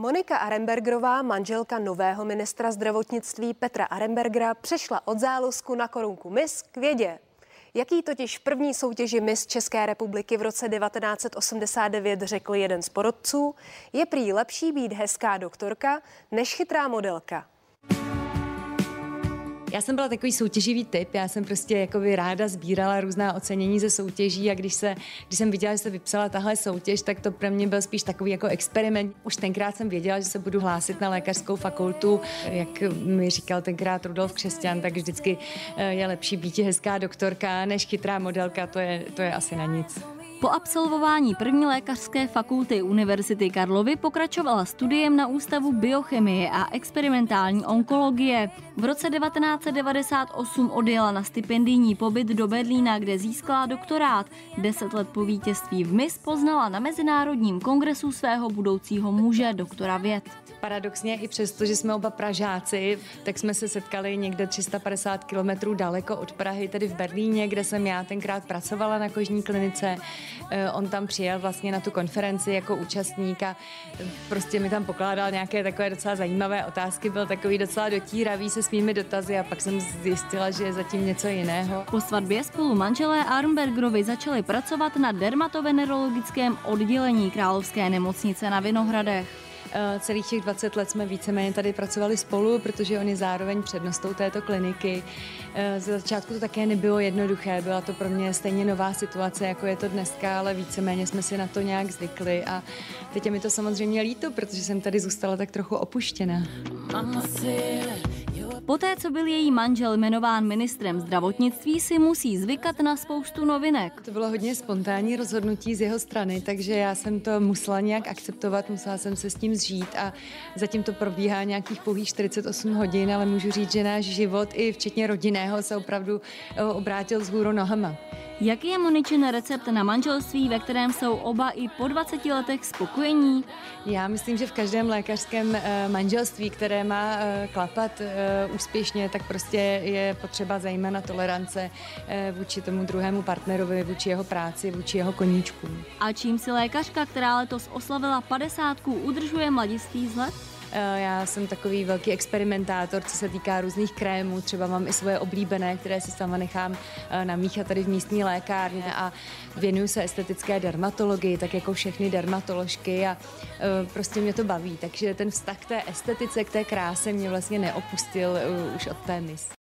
Monika Arembergerová, manželka nového ministra zdravotnictví Petra Arembergera, přešla od záluzku na korunku mis k vědě. Jaký totiž v první soutěži mis České republiky v roce 1989 řekl jeden z porodců, je prý lepší být hezká doktorka než chytrá modelka. Já jsem byla takový soutěživý typ, já jsem prostě jakoby ráda sbírala různá ocenění ze soutěží a když, se, když jsem viděla, že se vypsala tahle soutěž, tak to pro mě byl spíš takový jako experiment. Už tenkrát jsem věděla, že se budu hlásit na lékařskou fakultu. Jak mi říkal tenkrát Rudolf Křesťan, tak vždycky eh, je lepší být hezká doktorka než chytrá modelka, to je, to je asi na nic. Po absolvování první lékařské fakulty Univerzity Karlovy pokračovala studiem na Ústavu biochemie a experimentální onkologie. V roce 1998 odjela na stipendijní pobyt do Berlína, kde získala doktorát. Deset let po vítězství v MIS poznala na Mezinárodním kongresu svého budoucího muže, doktora věd. Paradoxně i přesto, že jsme oba Pražáci, tak jsme se setkali někde 350 kilometrů daleko od Prahy, tedy v Berlíně, kde jsem já tenkrát pracovala na kožní klinice. Eh, on tam přijel vlastně na tu konferenci jako účastník a prostě mi tam pokládal nějaké takové docela zajímavé otázky, byl takový docela dotíravý se svými dotazy a pak jsem zjistila, že je zatím něco jiného. Po svatbě spolu manželé Armbergerovi začali pracovat na dermatovenerologickém oddělení Královské nemocnice na Vinohradech. Eh, celých těch 20 let jsme víceméně tady pracovali spolu, protože on je zároveň přednostou této kliniky. Eh, ze začátku to také nebylo jednoduché, byla to pro mě stejně nová situace, jako je to dneska, ale víceméně jsme si na to nějak zvykli a teď je mi to samozřejmě líto, protože jsem tady zůstala tak trochu opuštěna. Mama Poté, co byl její manžel jmenován ministrem zdravotnictví, si musí zvykat na spoustu novinek. To bylo hodně spontánní rozhodnutí z jeho strany, takže já jsem to musela nějak akceptovat, musela jsem se s tím zžít a zatím to probíhá nějakých pouhých 48 hodin, ale můžu říct, že náš život i včetně rodinného se opravdu eh, obrátil z hůru nohama. Jaký je Moničin recept na manželství, ve kterém jsou oba i po 20 letech spokojení? Já myslím, že v každém lékařském eh, manželství, které má eh, klapat eh, úspěšně, tak prostě je potřeba zejména tolerance vůči tomu druhému partnerovi, vůči jeho práci, vůči jeho koníčkům. A čím si lékařka, která letos oslavila 50, udržuje mladiství vzhled? Eh, já jsem takový velký experimentátor, co se týká různých krémů. Třeba mám i svoje oblíbené, které si sama nechám eh, namíchat tady v místní lékárně a věnuju se estetické dermatologii, tak jako všechny dermatoložky a eh, prostě mě to baví. Takže ten vztah k té estetice, k té kráse mě vlastně neopustil už od té mis.